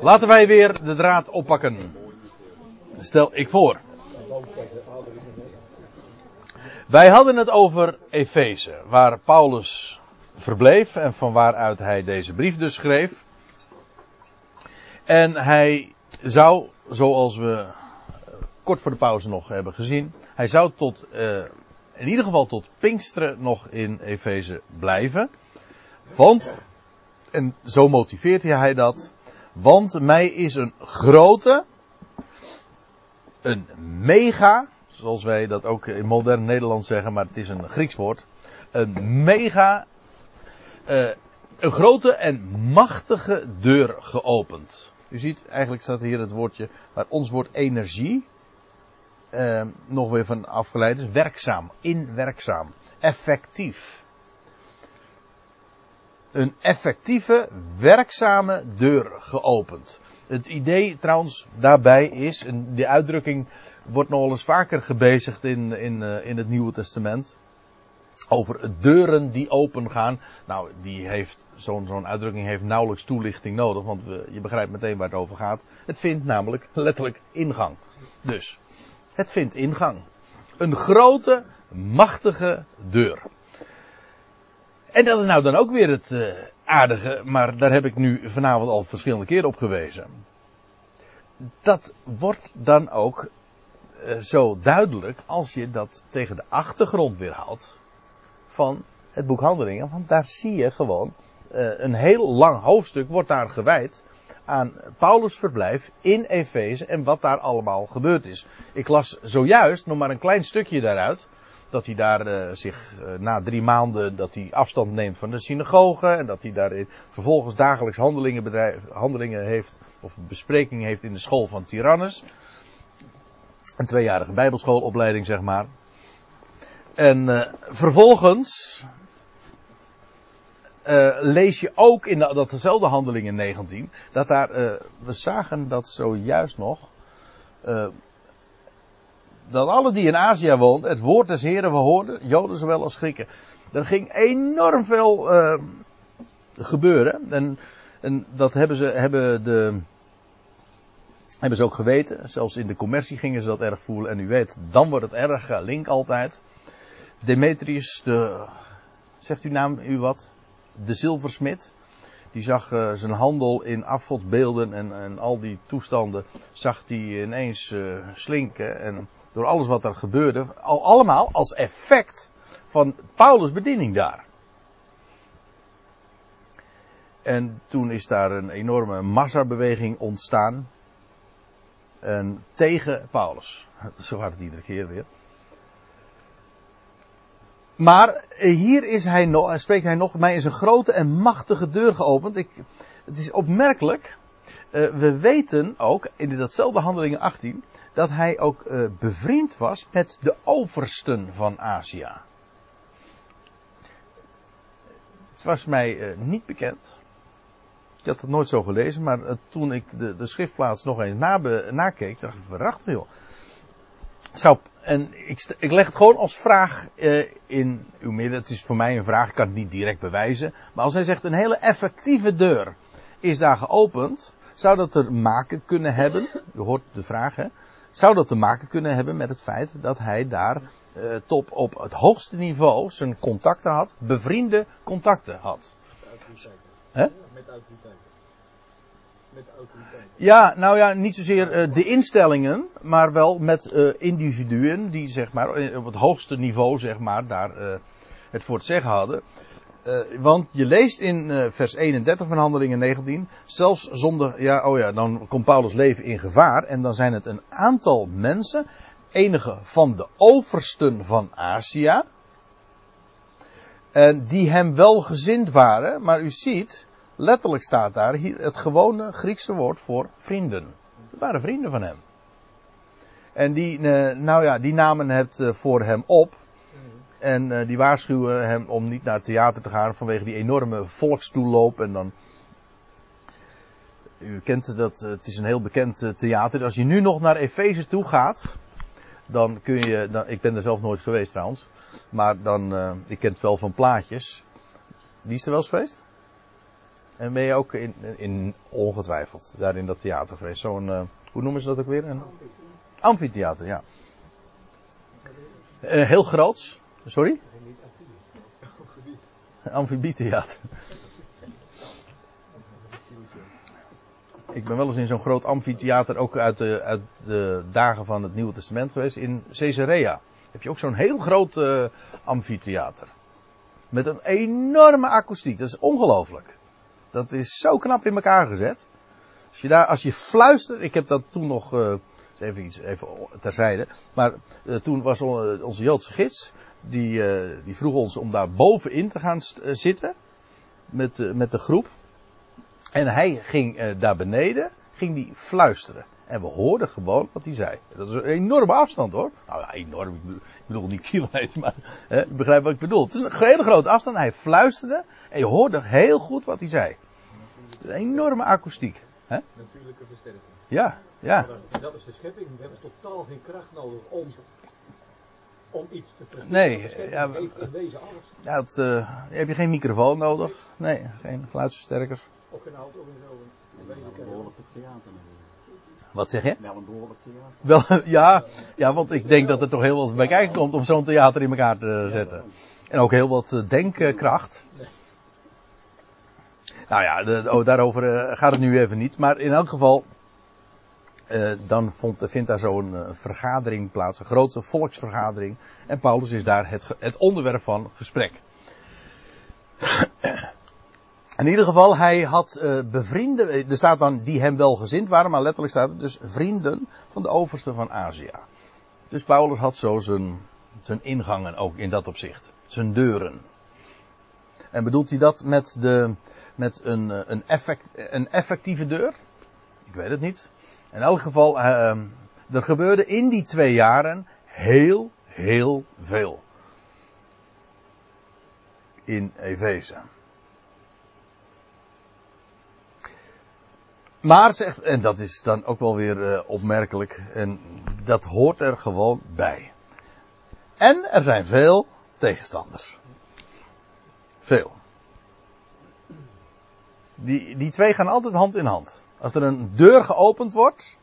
Laten wij weer de draad oppakken. Stel ik voor. Wij hadden het over Efeze, waar Paulus verbleef en van waaruit hij deze brief dus schreef. En hij zou, zoals we kort voor de pauze nog hebben gezien, hij zou tot, uh, in ieder geval tot Pinksteren nog in Efeze blijven. Want, en zo motiveert hij dat, want mij is een grote, een mega, zoals wij dat ook in modern Nederlands zeggen, maar het is een Grieks woord, een mega, uh, een grote en machtige deur geopend. U ziet, eigenlijk staat hier het woordje, waar ons woord energie uh, nog weer van afgeleid is. Werkzaam, inwerkzaam, effectief. Een effectieve, werkzame deur geopend. Het idee trouwens daarbij is, en die uitdrukking wordt nog eens vaker gebezigd in, in, uh, in het Nieuwe Testament. Over deuren die open gaan. Nou, die heeft, zo'n zo'n uitdrukking heeft nauwelijks toelichting nodig, want we, je begrijpt meteen waar het over gaat. Het vindt namelijk letterlijk ingang. Dus, het vindt ingang. Een grote, machtige deur. En dat is nou dan ook weer het uh, aardige, maar daar heb ik nu vanavond al verschillende keren op gewezen. Dat wordt dan ook uh, zo duidelijk als je dat tegen de achtergrond weer houdt van het boek Handelingen. Want daar zie je gewoon uh, een heel lang hoofdstuk wordt daar gewijd aan Paulus' verblijf in Efeze en wat daar allemaal gebeurd is. Ik las zojuist nog maar een klein stukje daaruit. Dat hij daar uh, zich uh, na drie maanden dat hij afstand neemt van de synagoge. En dat hij daar vervolgens dagelijks handelingen, bedrijf, handelingen heeft. Of besprekingen heeft in de school van Tyrannus. Een tweejarige bijbelschoolopleiding zeg maar. En uh, vervolgens lees je ook in de, dat dezelfde handeling in 19, dat daar, we zagen dat zojuist nog, dat alle die in Azië woonden, het woord des Heren hoorden, Joden zowel als Grieken. Er ging enorm veel gebeuren. En, en dat hebben ze, hebben de, hebben ze ook geweten. Zelfs in de commercie gingen ze dat erg voelen. En u weet, dan wordt het erg link altijd. Demetrius, de, zegt uw naam u wat? De zilversmid. Die zag uh, zijn handel in afgodsbeelden en, en al die toestanden, zag hij ineens uh, slinken. En door alles wat er gebeurde, al allemaal als effect van Paulus' bediening daar. En toen is daar een enorme massabeweging ontstaan. En tegen Paulus. Zo gaat het iedere keer weer. Maar hier is hij nog, spreekt hij nog, mij is een grote en machtige deur geopend. Ik, het is opmerkelijk. Uh, we weten ook, in datzelfde handelingen 18, dat hij ook uh, bevriend was met de oversten van Azië. Het was mij uh, niet bekend. Ik had het nooit zo gelezen, maar toen ik de, de schriftplaats nog eens nabe, nakeek, dacht ik, verracht joh zou, en ik, ik, leg het gewoon als vraag in uw midden. Het is voor mij een vraag, ik kan het niet direct bewijzen. Maar als hij zegt een hele effectieve deur is daar geopend, zou dat te maken kunnen hebben, u hoort de vraag hè, zou dat te maken kunnen hebben met het feit dat hij daar uh, top op het hoogste niveau zijn contacten had, bevriende contacten had. Met autoriteiten. Met autoriteiten. Met autoriteiten. Ja, nou ja, niet zozeer uh, de instellingen, maar wel met uh, individuen die zeg maar op het hoogste niveau zeg maar daar het voor het zeggen hadden. Want je leest in vers 31 van Handelingen 19, zelfs zonder, ja, oh ja, dan komt Paulus leven in gevaar en dan zijn het een aantal mensen, enige van de oversten van Azië, en die hem wel gezind waren, maar u ziet, letterlijk staat daar hier het gewone Griekse woord voor vrienden. Dat waren vrienden van hem. En die, nou ja, die namen het voor hem op. En die waarschuwen hem om niet naar het theater te gaan vanwege die enorme volkstoeloop. En dan. U kent dat, het is een heel bekend theater. Als je nu nog naar Efeze toe gaat, dan kun je, dan, ik ben er zelf nooit geweest trouwens, maar dan, uh, ik ken het wel van plaatjes. Wie is er wel eens geweest? En ben je ook in, in ongetwijfeld daar in dat theater geweest? Zo'n, uh, hoe noemen ze dat ook weer? Een amfitheater, ja. Uh, heel groots. Sorry? Amfibietheater. Ik ben wel eens in zo'n groot amfitheater, ook uit de, uit de dagen van het Nieuwe Testament geweest, in Caesarea. Heb je ook zo'n heel groot uh, amfitheater. Met een enorme akoestiek. Dat is ongelooflijk. Dat is zo knap in elkaar gezet. Als je daar, als je fluistert, ik heb dat toen nog, uh, even iets, even terzijde. Maar uh, toen was onze Joodse gids, die, uh, die vroeg ons om daar bovenin te gaan zitten. Met, met de groep. En hij ging daar beneden, ging die fluisteren. En we hoorden gewoon wat hij zei. Dat is een enorme afstand hoor. Nou ja, enorm. Ik bedoel niet kilometers, maar hè, ik begrijp wat ik bedoel. Het is een hele grote afstand. Hij fluisterde en je hoorde heel goed wat hij zei. Een enorme akoestiek. Hè? Natuurlijke versterking. Ja, ja. En dat is de schepping. We hebben totaal geen kracht nodig om, om iets te presteren. Nee, schepping ja, heeft in wezen alles. Ja, het, uh, heb je geen microfoon nodig? Nee, geen geluidsversterkers. Ook geen auto en zo. Een behoorlijk theater. Wat zeg je? Wel een behoorlijk theater. Wel, ja, ja, want ik denk dat er toch heel wat bij kijken komt om zo'n theater in elkaar te zetten. En ook heel wat eh, denkkracht. Nou ja, de- oh, daarover eh, gaat het nu even niet. Maar in elk geval, eh, dan vond, vindt daar zo'n eh, vergadering plaats, een grote volksvergadering. En Paulus is daar het, het onderwerp van gesprek. In ieder geval, hij had eh, bevrienden, er staat dan die hem wel gezind waren, maar letterlijk staat er dus vrienden van de overste van Azië. Dus Paulus had zo zijn, zijn ingangen ook in dat opzicht. Zijn deuren. En bedoelt hij dat met, de, met een, een, effect, een effectieve deur? Ik weet het niet. In elk geval, eh, er gebeurde in die twee jaren heel, heel veel. In Efeze. Maar zegt, en dat is dan ook wel weer eh, opmerkelijk, en dat hoort er gewoon bij. En er zijn veel tegenstanders. Veel. Die, die twee gaan altijd hand in hand. Als er een deur geopend wordt,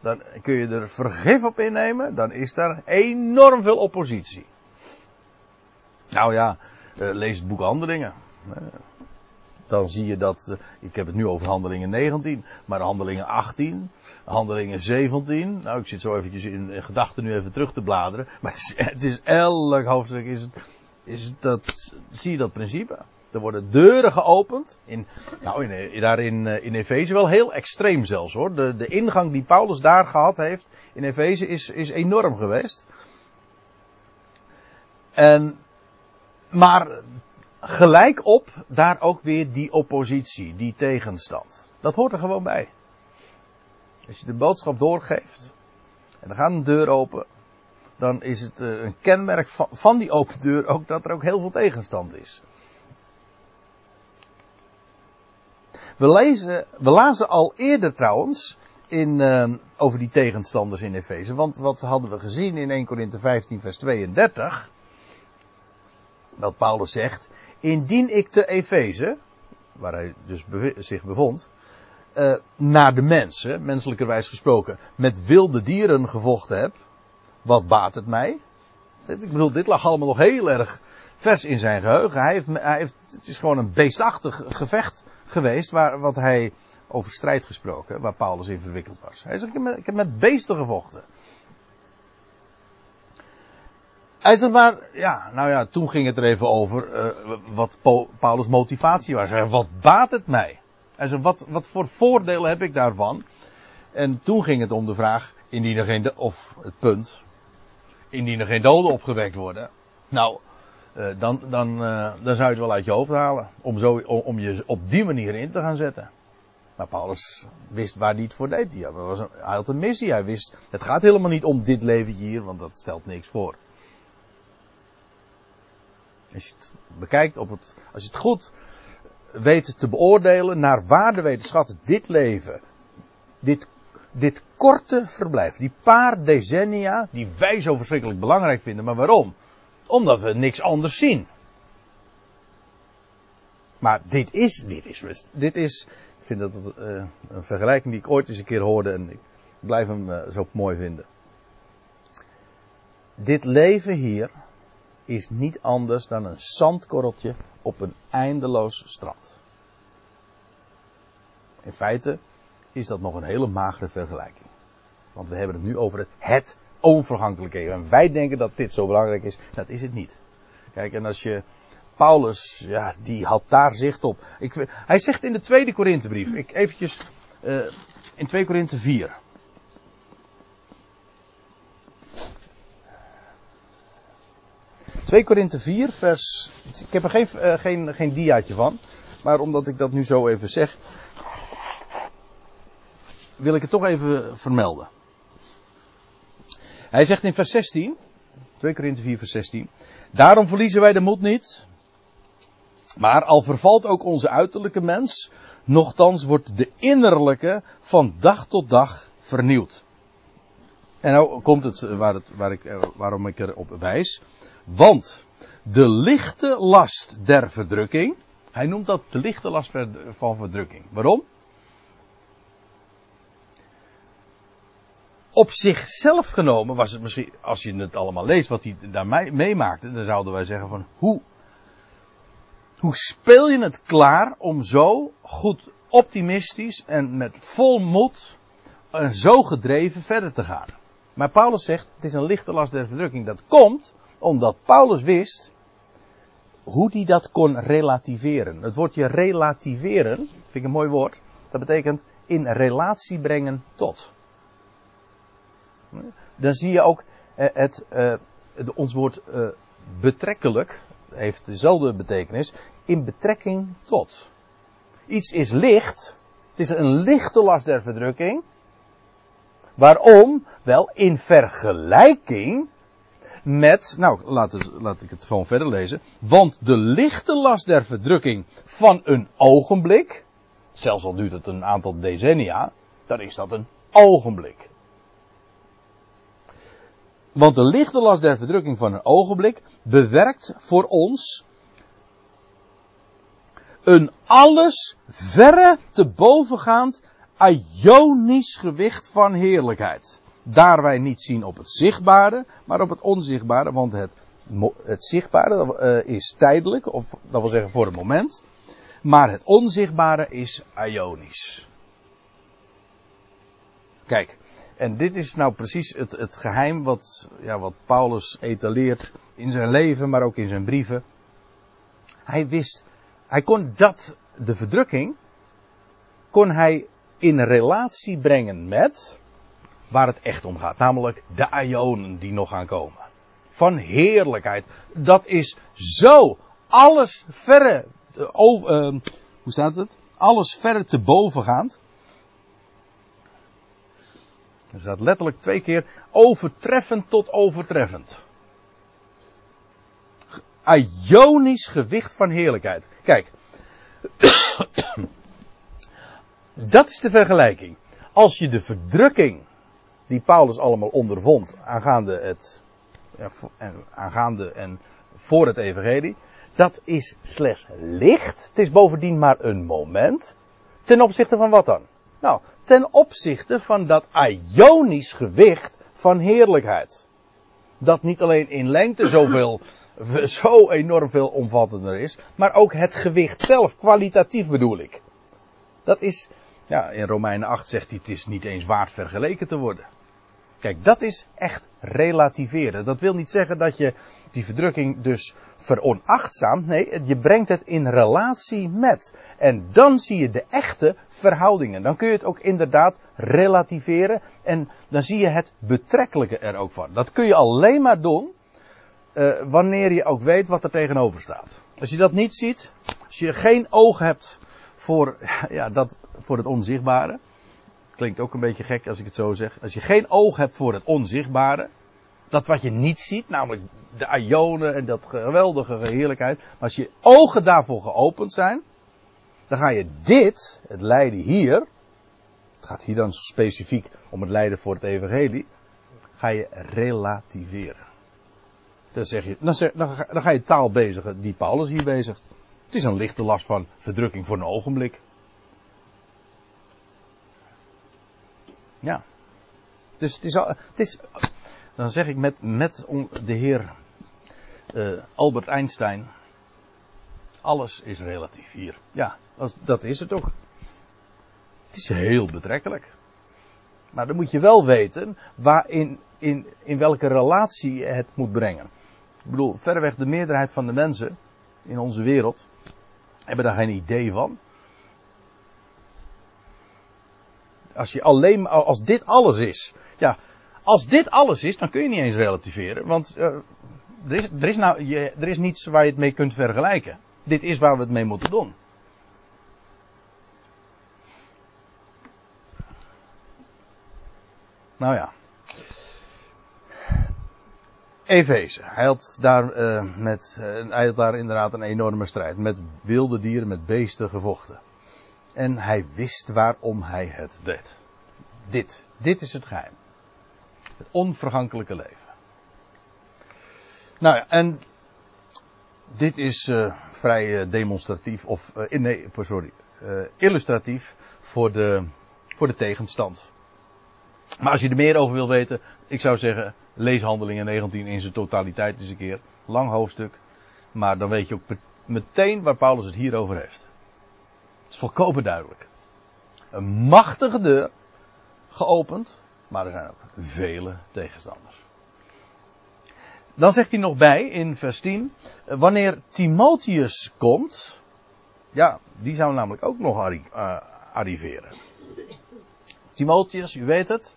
dan kun je er vergif op innemen, dan is daar enorm veel oppositie. Nou ja, eh, lees het boek Handelingen. Eh, dan zie je dat, eh, ik heb het nu over handelingen 19, maar handelingen 18, handelingen 17. Nou, ik zit zo eventjes in, gedachten nu even terug te bladeren. Maar het is, het is elk hoofdstuk is het, is dat, zie je dat principe. Er worden deuren geopend. In, nou, in, daar in, eh, in Efeze wel heel extreem zelfs hoor. De, de ingang die Paulus daar gehad heeft in Efeze is, is enorm geweest. En, maar gelijk op daar ook weer die oppositie, die tegenstand. Dat hoort er gewoon bij. Als je de boodschap doorgeeft en er gaat een deur open, dan is het eh, een kenmerk van, van die open deur ook dat er ook heel veel tegenstand is. We, lezen, we lazen al eerder trouwens in, uh, over die tegenstanders in Efeze. Want wat hadden we gezien in 1 Korinthe 15 vers 32? Wat Paulus zegt. Indien ik te Efeze, waar hij dus zich bevond, uh, naar de mensen, menselijkerwijs gesproken, met wilde dieren gevochten heb, wat baat het mij? Ik bedoel, dit lag allemaal nog heel erg vers in zijn geheugen. Hij heeft, hij heeft, het is gewoon een beestachtig gevecht geweest, waar, wat hij over strijd gesproken, waar Paulus in verwikkeld was. Hij zegt, ik heb met, beesten gevochten. Hij zegt maar, ja, nou ja, toen ging het er even over uh, wat Paulus' motivatie was. Hij wat baat het mij? Hij zegt, wat, wat voor voordelen heb ik daarvan? En toen ging het om de vraag, indien er geen, of het punt, indien er geen doden opgewekt worden. Nou, uh, dan, dan, uh, dan zou je het wel uit je hoofd halen. Om, zo, om, je op die manier in te gaan zetten. Maar Paulus wist waar hij het voor deed. Hij, was hij had een missie. Hij wist, het gaat helemaal niet om dit leventje hier, want dat stelt niks voor. Als je het bekijkt op het, als je het goed weet te beoordelen, naar waarde weet dit leven, dit, dit korte verblijf, die paar decennia, die wij zo verschrikkelijk belangrijk vinden, maar waarom? Omdat we niks anders zien. Maar dit is, dit is. Dit is, ik vind dat uh, een vergelijking die ik ooit eens een keer hoorde en ik blijf hem uh, zo mooi vinden. Dit leven hier is niet anders dan een zandkorreltje op een eindeloos strand. In feite is dat nog een hele magere vergelijking. Want we hebben het nu over het, het onvergankelijke. En wij denken dat dit zo belangrijk is. Dat is het niet. Kijk, en als je. Paulus, ja, die had daar zicht op. Ik, hij zegt in de tweede Korinthebrief. Ik eventjes. Uh, in 2 Korinthe 4. ...2 Korinthe 4 vers... Ik heb er geen, uh, geen, geen diaatje van... ...maar omdat ik dat nu zo even zeg... ...wil ik het toch even vermelden. Hij zegt in vers 16, 2 Korinthe 4 vers 16, daarom verliezen wij de moed niet. Maar al vervalt ook onze uiterlijke mens, nochtans wordt de innerlijke van dag tot dag vernieuwd. En nou komt het, waar het waar ik, waarom ik erop wijs. Want de lichte last der verdrukking, hij noemt dat de lichte last van verdrukking. Waarom? Op zichzelf genomen was het misschien, als je het allemaal leest wat hij daar meemaakte, dan zouden wij zeggen van hoe, hoe speel je het klaar om zo goed optimistisch en met vol moed en zo gedreven verder te gaan. Maar Paulus zegt, het is een lichte last der verdrukking. Dat komt omdat Paulus wist hoe hij dat kon relativeren. Het woordje relativeren, vind ik een mooi woord, dat betekent in relatie brengen tot dan zie je ook eh, het, het ons woord uh, betrekkelijk, heeft dezelfde betekenis, in betrekking tot. Iets is licht, het is een lichte last der verdrukking. Waarom? Wel in vergelijking met, nou laat, laat ik het gewoon verder lezen. Want de lichte last der verdrukking van een ogenblik, zelfs al duurt het een aantal decennia, dan is dat een ogenblik. Want de lichte last der verdrukking van een ogenblik bewerkt voor ons een alles verre te bovengaand ionisch gewicht van heerlijkheid. Daar wij niet zien op het zichtbare, maar op het onzichtbare, want het, het zichtbare uh, is tijdelijk, of dat wil zeggen voor het moment, maar het onzichtbare is ionisch. Kijk, en dit is nou precies het, het geheim wat, ja, wat Paulus etaleert in zijn leven, maar ook in zijn brieven. Hij wist, hij kon dat, de verdrukking, kon hij in relatie brengen met waar het echt om gaat. Namelijk de ionen die nog gaan komen. Van heerlijkheid. Dat is zo alles verre, uh, hoe staat het? Alles verre te bovengaand. Er staat letterlijk twee keer overtreffend tot overtreffend. Ionisch gewicht van heerlijkheid. Kijk. Dat is de vergelijking. Als je de verdrukking die Paulus allemaal ondervond aangaande het en, aangaande en voor het evangelie, dat is slechts licht. Het is bovendien maar een moment. Ten opzichte van wat dan? Nou, ten opzichte van dat ionisch gewicht van heerlijkheid. Dat niet alleen in lengte zoveel, zo enorm veel omvattender is, maar ook het gewicht zelf, kwalitatief bedoel ik. Dat is, ja, in Romeinen 8 zegt hij, het is niet eens waard vergeleken te worden. Kijk, dat is echt relativeren. Dat wil niet zeggen dat je die verdrukking dus veronachtzaamt. Nee, je brengt het in relatie met. En dan zie je de echte verhoudingen. Dan kun je het ook inderdaad relativeren. En dan zie je het betrekkelijke er ook van. Dat kun je alleen maar doen. Uh, wanneer je ook weet wat er tegenover staat. Als je dat niet ziet. Als je geen oog hebt voor, ja, dat, voor het onzichtbare. Klinkt ook een beetje gek als ik het zo zeg. Als je geen oog hebt voor het onzichtbare. Dat wat je niet ziet, namelijk de ionen en dat geweldige heerlijkheid. Maar als je ogen daarvoor geopend zijn. Dan ga je dit, het lijden hier. Het gaat hier dan specifiek om het lijden voor het evangelie. Ga je relativeren. Dan, zeg je, dan, dan, ga, dan ga je taal bezigen die Paulus hier bezigt. Het is een lichte last van verdrukking voor een ogenblik. Ja. Dus het is, al, het is dan zeg ik met, met de heer uh, Albert Einstein, alles is relatief hier. Ja, dat is het ook. Het is heel betrekkelijk. Maar dan moet je wel weten waarin, in, in welke relatie je het moet brengen. Ik bedoel, verreweg de meerderheid van de mensen in onze wereld hebben daar geen idee van. Als je alleen, als dit alles is, ja, als dit alles is, dan kun je niet eens relativeren, want uh, er, is, er, is nou, je, er is niets waar je het mee kunt vergelijken. Dit is waar we het mee moeten doen. Nou ja. Efeze. Hij had daar, uh, met, uh, hij had daar inderdaad een enorme strijd. Met wilde dieren, met beesten gevochten. En hij wist waarom hij het deed. Dit. Dit is het geheim. Het onvergankelijke leven. Nou ja, en dit is uh, vrij demonstratief, of nee, sorry, illustratief voor de, voor de tegenstand. Maar als je er meer over wil weten, ik zou zeggen, lees Handelingen 19 in zijn totaliteit eens een keer. Lang hoofdstuk. Maar dan weet je ook meteen waar Paulus het hier over heeft. Is volkomen duidelijk. Een machtige deur, geopend, maar er zijn ook vele tegenstanders. Dan zegt hij nog bij in vers 10, wanneer Timotheus komt, ja, die zou namelijk ook nog uh, arriveren. Timotheus, u weet het,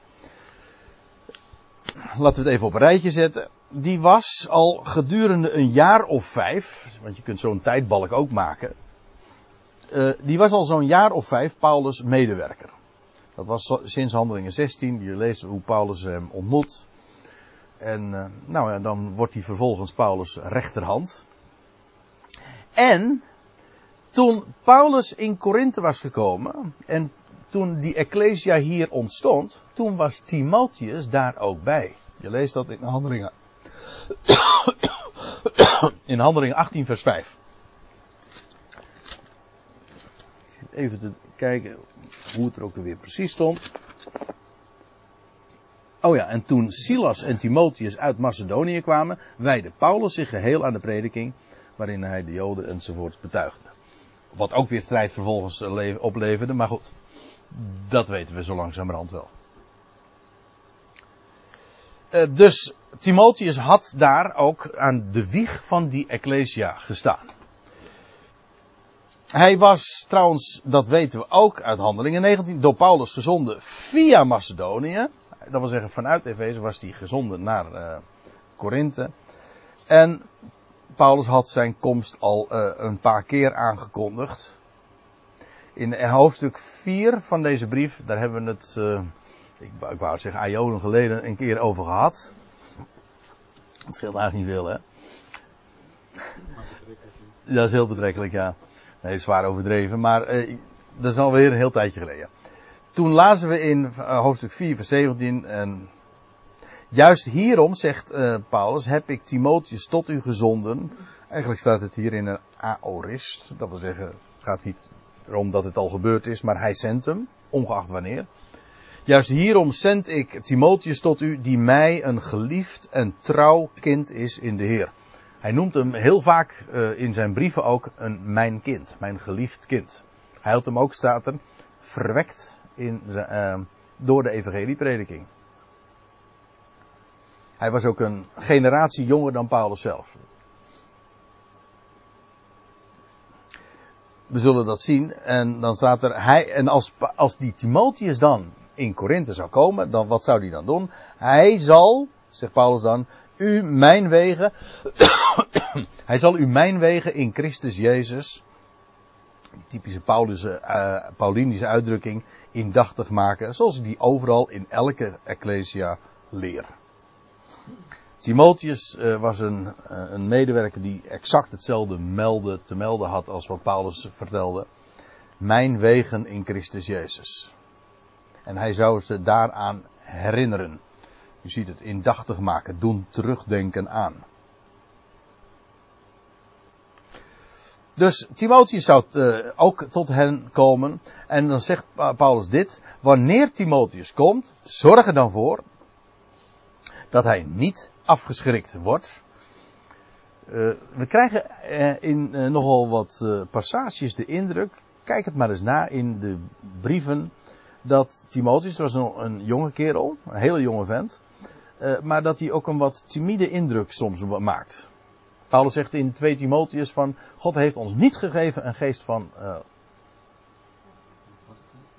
laten we het even op een rijtje zetten. Die was al gedurende een jaar of vijf, want je kunt zo'n tijdbalk ook maken. Uh, die was al zo'n jaar of vijf Paulus medewerker. Dat was sinds handelingen 16. Je leest hoe Paulus hem ontmoet. En uh, nou ja, dan wordt hij vervolgens Paulus rechterhand. En toen Paulus in Korinthe was gekomen en toen die Ecclesia hier ontstond, toen was Timotheus daar ook bij. Je leest dat in Handelingen. in Handelingen 18 vers 5. Even te kijken hoe het er ook weer precies stond. Oh ja, en toen Silas en Timotheus uit Macedonië kwamen, wijde Paulus zich geheel aan de prediking, waarin hij de Joden enzovoorts betuigde. Wat ook weer strijd vervolgens opleverde, maar goed. Dat weten we zo langzamerhand wel. Uh, dus Timotheus had daar ook aan de wieg van die Ecclesia gestaan. Hij was trouwens, dat weten we ook uit Handelingen 19, door Paulus gezonden via Macedonië. Dat wil zeggen, vanuit Efeze was hij gezonden naar uh, Korinthe. En Paulus had zijn komst al uh, een paar keer aangekondigd in hoofdstuk 4 van deze brief, daar hebben we het, uh, ik, ik wou zeggen, aionen geleden een keer over gehad. Het scheelt eigenlijk niet veel, hè? Dat is heel betrekkelijk, ja. Nee, zwaar overdreven, maar uh, dat is alweer een heel tijdje geleden. Toen lazen we in uh, hoofdstuk 4, vers 17, en juist hierom, zegt uh, Paulus, heb ik Timotheus tot u gezonden. Eigenlijk staat het hier in een aorist, dat wil zeggen, het gaat niet omdat het al gebeurd is, maar hij zendt hem, ongeacht wanneer. Juist hierom zend ik Timotheus tot u, die mij een geliefd en trouw kind is in de Heer. Hij noemt hem heel vaak uh, in zijn brieven ook een mijn kind, mijn geliefd kind. Hij had hem ook, staat er, verwekt in, uh, door de evangelieprediking. Hij was ook een generatie jonger dan Paulus zelf. we zullen dat zien. En dan staat er, hij, en als, als die Timotheus dan in Korinthe zou komen, dan wat zou hij dan doen? Hij zal, zegt Paulus dan, u mijn wegen, hij zal u mijn wegen in Christus Jezus, typische uh, Paulinische uitdrukking, indachtig maken, zoals die overal in elke ecclesia leert. Timotheus uh, was een, uh, een, medewerker die exact hetzelfde melde, te melden had als wat Paulus vertelde. Mijn wegen in Christus Jezus. En hij zou ze daaraan herinneren. U ziet het indachtig maken, doen terugdenken aan. Dus Timotheus zou uh, ook tot hen komen. En dan zegt Paulus dit. Wanneer Timotheus komt, zorg er dan voor dat hij niet afgeschrikt wordt. Uh, we krijgen uh, in nogal wat passages de indruk. Kijk het maar eens na in de brieven. Dat Timotheus, was een, een jonge kerel, een hele jonge vent. Maar dat hij ook een wat timide indruk soms maakt. Paulus zegt in 2 Timotheus van, God heeft ons niet gegeven een geest van uh,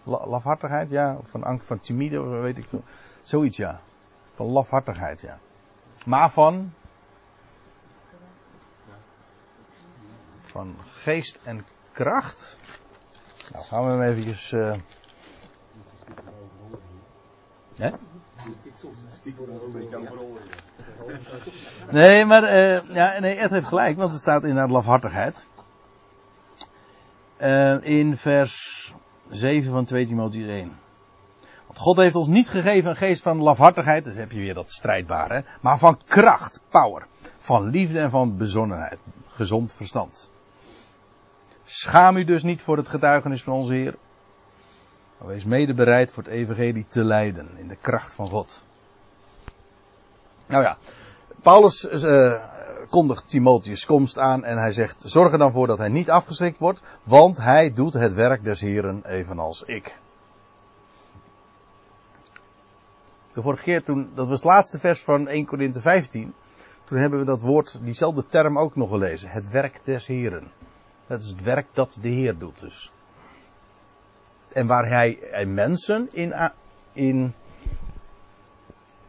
lafhartigheid, ja, of van angst, van timide, weet ik veel. Zoiets, ja. Van lafhartigheid, ja. Maar van, van geest en kracht. Nou, gaan we hem eventjes, uh, Hè? Nee, maar uh, ja, nee, Ed heeft gelijk, want het staat inderdaad lafhartigheid. Uh, in vers 7 van 2 Timotheüs 1. Want God heeft ons niet gegeven een geest van lafhartigheid, dus heb je weer dat strijdbare, maar van kracht, power, van liefde en van bezonnenheid, gezond verstand. Schaam u dus niet voor het getuigenis van onze Heer, maar wees mede bereid voor het evangelie te lijden in de kracht van God. Nou ja, Paulus uh, kondigt Timotheus komst aan en hij zegt, zorg er dan voor dat hij niet afgeschrikt wordt, want hij doet het werk des Heren evenals ik. De vorige keer toen, dat was het laatste vers van 1 Korinthe 15, toen hebben we dat woord, diezelfde term ook nog gelezen. Het werk des Heren. Dat is het werk dat de Heer doet dus. En waar hij, hij mensen in, in,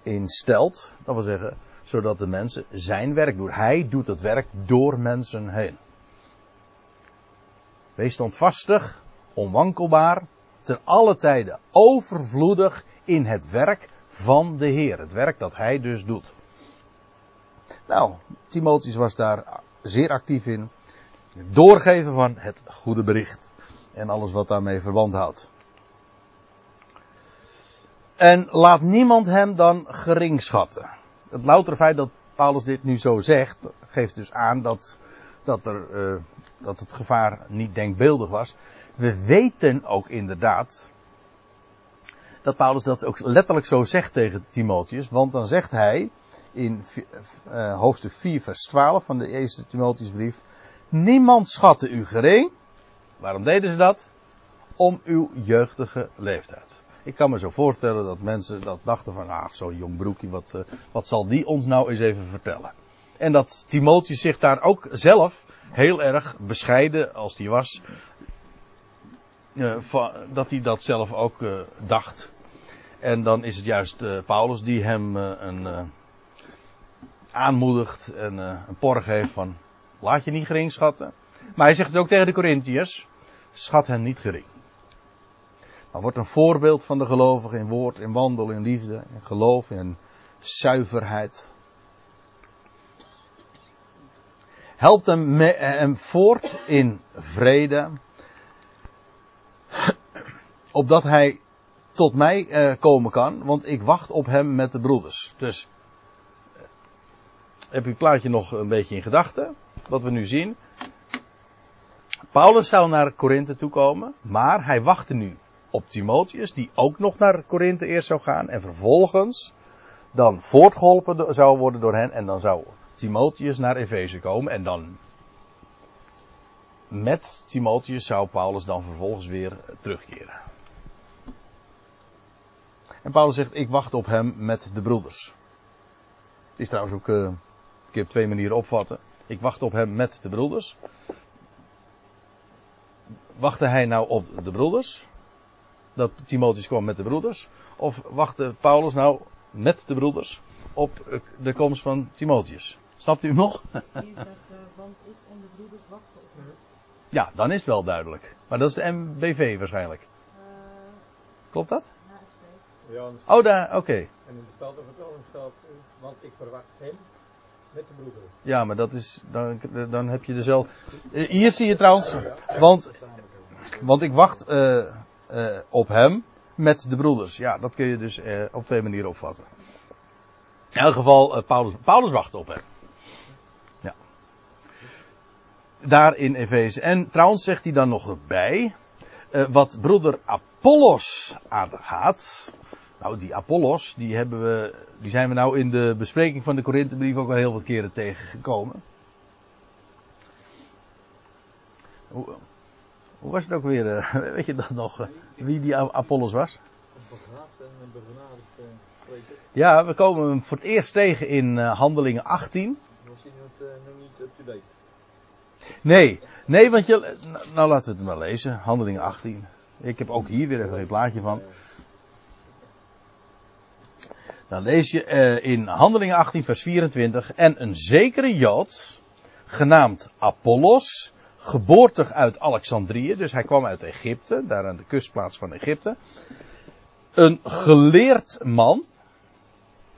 in stelt, dat wil zeggen, zodat de mensen zijn werk doen. Hij doet het werk door mensen heen. Wees standvastig, onwankelbaar, ten alle tijden overvloedig in het werk van de Heer. Het werk dat hij dus doet. Nou, Timotheus was daar zeer actief in. Doorgeven van het goede bericht en alles wat daarmee verband houdt. En laat niemand hem dan gering schatten. Het loutere feit dat Paulus dit nu zo zegt, geeft dus aan dat, dat, er, uh, dat het gevaar niet denkbeeldig was. We weten ook inderdaad dat Paulus dat ook letterlijk zo zegt tegen Timotheus, want dan zegt hij in uh, hoofdstuk 4 vers 12 van de eerste Timotheusbrief, niemand schatte u gering, Waarom deden ze dat? Om uw jeugdige leeftijd. Ik kan me zo voorstellen dat mensen dat dachten van, ah, zo'n jong broekje, wat, uh, wat zal die ons nou eens even vertellen? En dat Timotheus zich daar ook zelf heel erg bescheiden als die was, uh, dat hij dat zelf ook uh, dacht. En dan is het juist Paulus die hem een, aanmoedigt en een porg heeft van, laat je niet gering schatten. Maar hij zegt het ook tegen de Corinthiërs. Schat hen niet gering. Maar wordt een voorbeeld van de gelovigen in woord, in wandel, in liefde, in geloof, in zuiverheid. Helpt hem, hem voort in vrede. Opdat hij tot mij eh, komen kan, want ik wacht op hem met de broeders. Dus eh, heb je het plaatje nog een beetje in gedachten? Wat we nu zien. Paulus zou naar Korinthe toe komen, maar hij wachtte nu op Timotheus, die ook nog naar Korinthe eerst zou gaan en vervolgens dan voortgeholpen zou worden door hen en dan zou Timotheus naar Efeze komen en dan met Timotheus zou Paulus dan vervolgens weer terugkeren. En Paulus zegt, ik wacht op hem met de broeders. Het is trouwens ook, uh, ik heb twee manieren opvatten. Ik wacht op hem met de broeders wachtte hij nou op de broeders? Dat Timotheus kwam met de broeders? Of wachtte Paulus nou met de broeders op de komst van Timotheus? Snapt u nog? Hier zegt, uh, want ik en de broeders wachten op hem. Ja, dan is het wel duidelijk. Maar dat is de MBV waarschijnlijk. Uh, Klopt dat? Ja, oh, daar, oké. Okay. En in de Statenvertaling staat, uh, want ik verwacht hem met de broeders. Ja, maar dat is, dan, dan heb je er zelf. Hier zie je trouwens, want want ik wacht uh, uh, op hem met de broeders. Ja, dat kun je dus uh, op twee manieren opvatten. In elk geval, Paulus, Paulus wacht op hem. Ja. daar in Efeze. En trouwens zegt hij dan nog erbij, wat broeder Apollos aangaat. Nou, die Apollos, die, hebben we, die zijn we nou in de bespreking van de Korinthebrief ook al heel wat keren tegengekomen. Hoe, hoe was het ook weer, uh, weet je dat nog, uh, wie die Apollos was? Ja, we komen hem voor het eerst tegen in Handelingen 18. Was hij nog niet up-to-date? Nee, nee, want je. Nou, laten we het maar lezen. Handelingen 18. Ik heb ook hier weer even een plaatje van. Dan lees je uh, in Handelingen 18, vers 24. En een zekere Jood, genaamd Apollos, geboortig uit Alexandrië, dus hij kwam uit Egypte, daar aan de kustplaats van Egypte. Een geleerd man,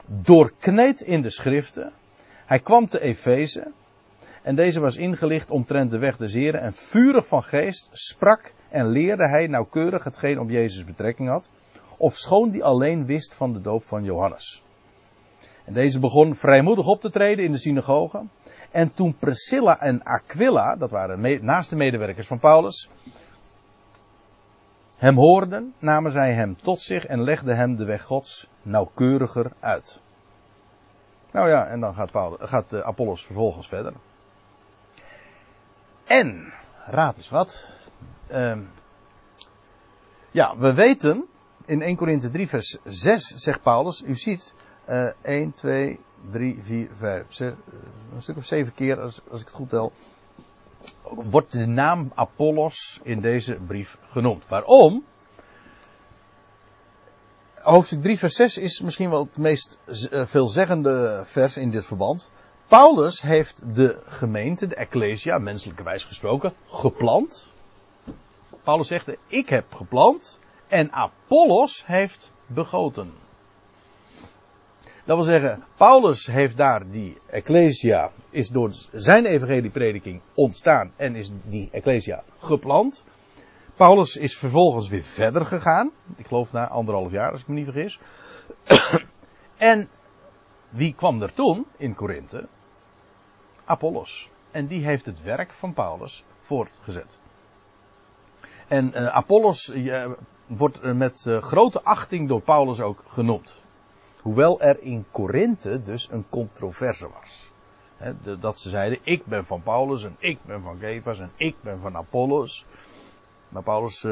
doorkneed in de schriften. Hij kwam te Efeze en deze was ingelicht omtrent de weg des Heren en vurig van geest sprak en leerde hij nauwkeurig hetgeen op Jezus betrekking had, of schoon die alleen wist van de doop van Johannes. En deze begon vrijmoedig op te treden in de synagoge. En toen Priscilla en Aquila, dat waren naaste medewerkers van Paulus, hem hoorden, namen zij hem tot zich en legden hem de weg Gods nauwkeuriger uit. Nou ja, en dan gaat, Paulus, gaat eh, Apollos vervolgens verder. En, raad eens wat. Uh, ja, we weten, in 1 Korinthe 3 vers 6 zegt Paulus, u ziet, uh, 1, 2, 3, 4, 5, 6, een stuk of zeven keer, als, als ik het goed tel, wordt de naam Apollos in deze brief genoemd. Waarom? Hoofdstuk 3 vers 6 is misschien wel het meest uh, veelzeggende vers in dit verband. Paulus heeft de gemeente, de Ecclesia, menselijkerwijs gesproken, geplant. Paulus zegt, ik heb geplant en Apollos heeft begoten. Dat wil zeggen, Paulus heeft daar die Ecclesia, is door zijn evangelieprediking ontstaan en is die Ecclesia geplant. Paulus is vervolgens weer verder gegaan. Ik geloof na anderhalf jaar, als ik me niet vergis. en wie kwam er toen in Korinthe? Apollos. En die heeft het werk van Paulus voortgezet. En uh, Apollos uh, wordt uh, met grote achting door Paulus ook genoemd. Hoewel er in Korinthe dus een controverse was. Dat ze zeiden, ik ben van Paulus en ik ben van Kefas en ik ben van Apollos. Maar Paulus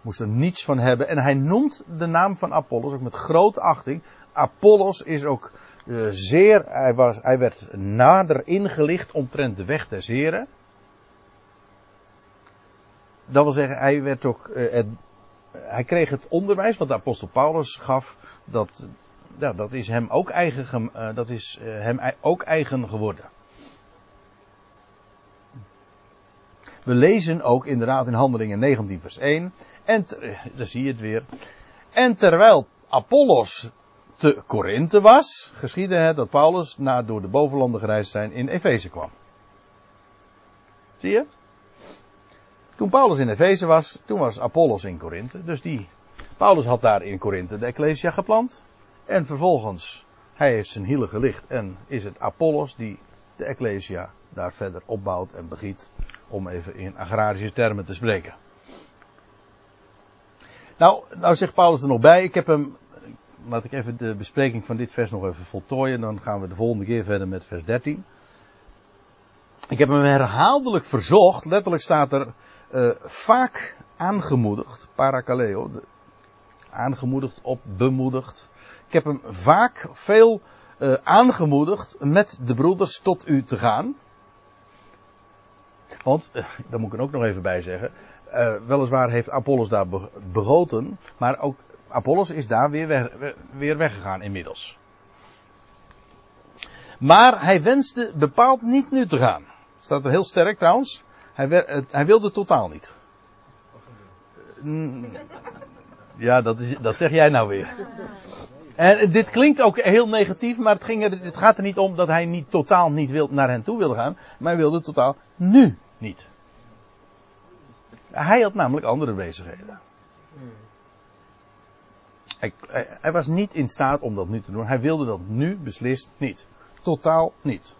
moest er niets van hebben. En hij noemt de naam van Apollos ook met grote achting. Apollos is ook zeer, hij, was, hij werd nader ingelicht omtrent de weg des Heren. Dat wil zeggen, hij werd ook, het, hij kreeg het onderwijs wat de apostel Paulus gaf, dat, ja, dat is hem ook eigen, uh, dat is hem ook eigen geworden. We lezen ook inderdaad in Handelingen 19 vers 1, en daar zie je het weer. En terwijl Apollos te Korinthe was, geschiedde het dat Paulus na door de bovenlanden gereisd zijn in Efeze kwam. Zie je? Toen Paulus in Efeze was, toen was Apollos in Korinthe. Dus die, Paulus had daar in Korinthe de Ecclesia geplant. En vervolgens, hij heeft zijn hielen gelicht en is het Apollos die de Ecclesia daar verder opbouwt en begiet. Om even in agrarische termen te spreken. Nou, nou zegt Paulus er nog bij, ik heb hem laat ik even de bespreking van dit vers nog even voltooien. Dan gaan we de volgende keer verder met vers 13. Ik heb hem herhaaldelijk verzocht. Letterlijk staat er uh, vaak aangemoedigd. Parakaleo. Aangemoedigd op, bemoedigd. Ik heb hem vaak veel uh, aangemoedigd met de broeders tot u te gaan. Want, uh, daar moet ik er ook nog even bij zeggen. weliswaar heeft Apollos daar begoten. Maar ook Apollos is daar weer, weer weggegaan inmiddels. Maar hij wenste bepaald niet nu te gaan. Staat er heel sterk trouwens. Hij, hij wilde totaal niet. Ja, dat, is, dat zeg jij nou weer. En dit klinkt ook heel negatief, maar het, ging het gaat er niet om dat hij niet totaal niet wil, naar hen toe wilde gaan. Maar hij wilde totaal nu niet. Hij had namelijk andere bezigheden. Hij, hij, was niet in staat om dat nu te doen. Hij wilde dat nu beslist niet. Totaal niet.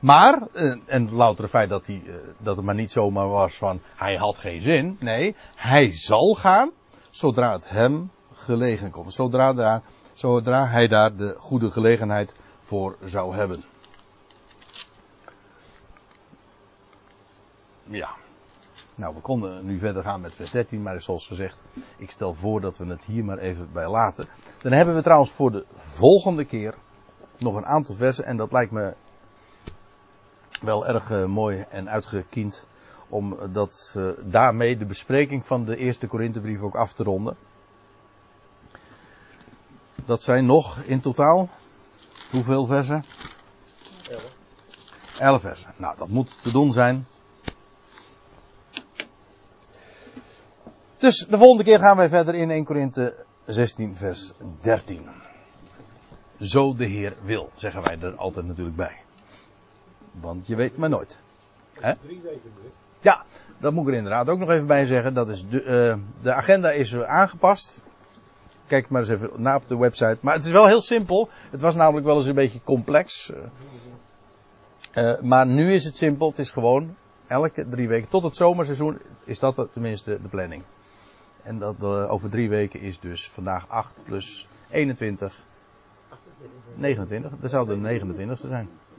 Maar, eh, en het loutere feit dat, hij, eh, dat het maar niet zomaar was van hij had geen zin. Nee, hij zal gaan zodra het hem gelegen komt. Zodra, daar, zodra hij daar de goede gelegenheid voor zou hebben. Ja. Nou, we konden nu verder gaan met vers 13, maar zoals gezegd, ik stel voor dat we het hier maar even bij laten. Dan hebben we trouwens voor de volgende keer nog een aantal versen en dat lijkt me wel erg uh, mooi en uitgekiend om dat, uh, daarmee de bespreking van de eerste Korinthebrief ook af te ronden. Dat zijn nog in totaal hoeveel versen? Elf. Elf versen. Nou, dat moet te doen zijn. Dus de volgende keer gaan wij verder in 1 Korinthe 16 vers 13. Zo de Heer wil, zeggen wij er altijd natuurlijk bij. Want je weet maar nooit. Hè? Drie weken. Ja, dat moet ik er inderdaad ook nog even bij zeggen. Dat is de, uh, de agenda is aangepast. Kijk maar eens even na op de website. Maar het is wel heel simpel. Het was namelijk wel eens een beetje complex. Uh, maar nu is het simpel. Het is gewoon elke drie weken. Tot het zomerseizoen is dat tenminste de planning. En dat uh, over drie weken is dus vandaag 8 plus 21. 29. Dat zou de 29ste zijn.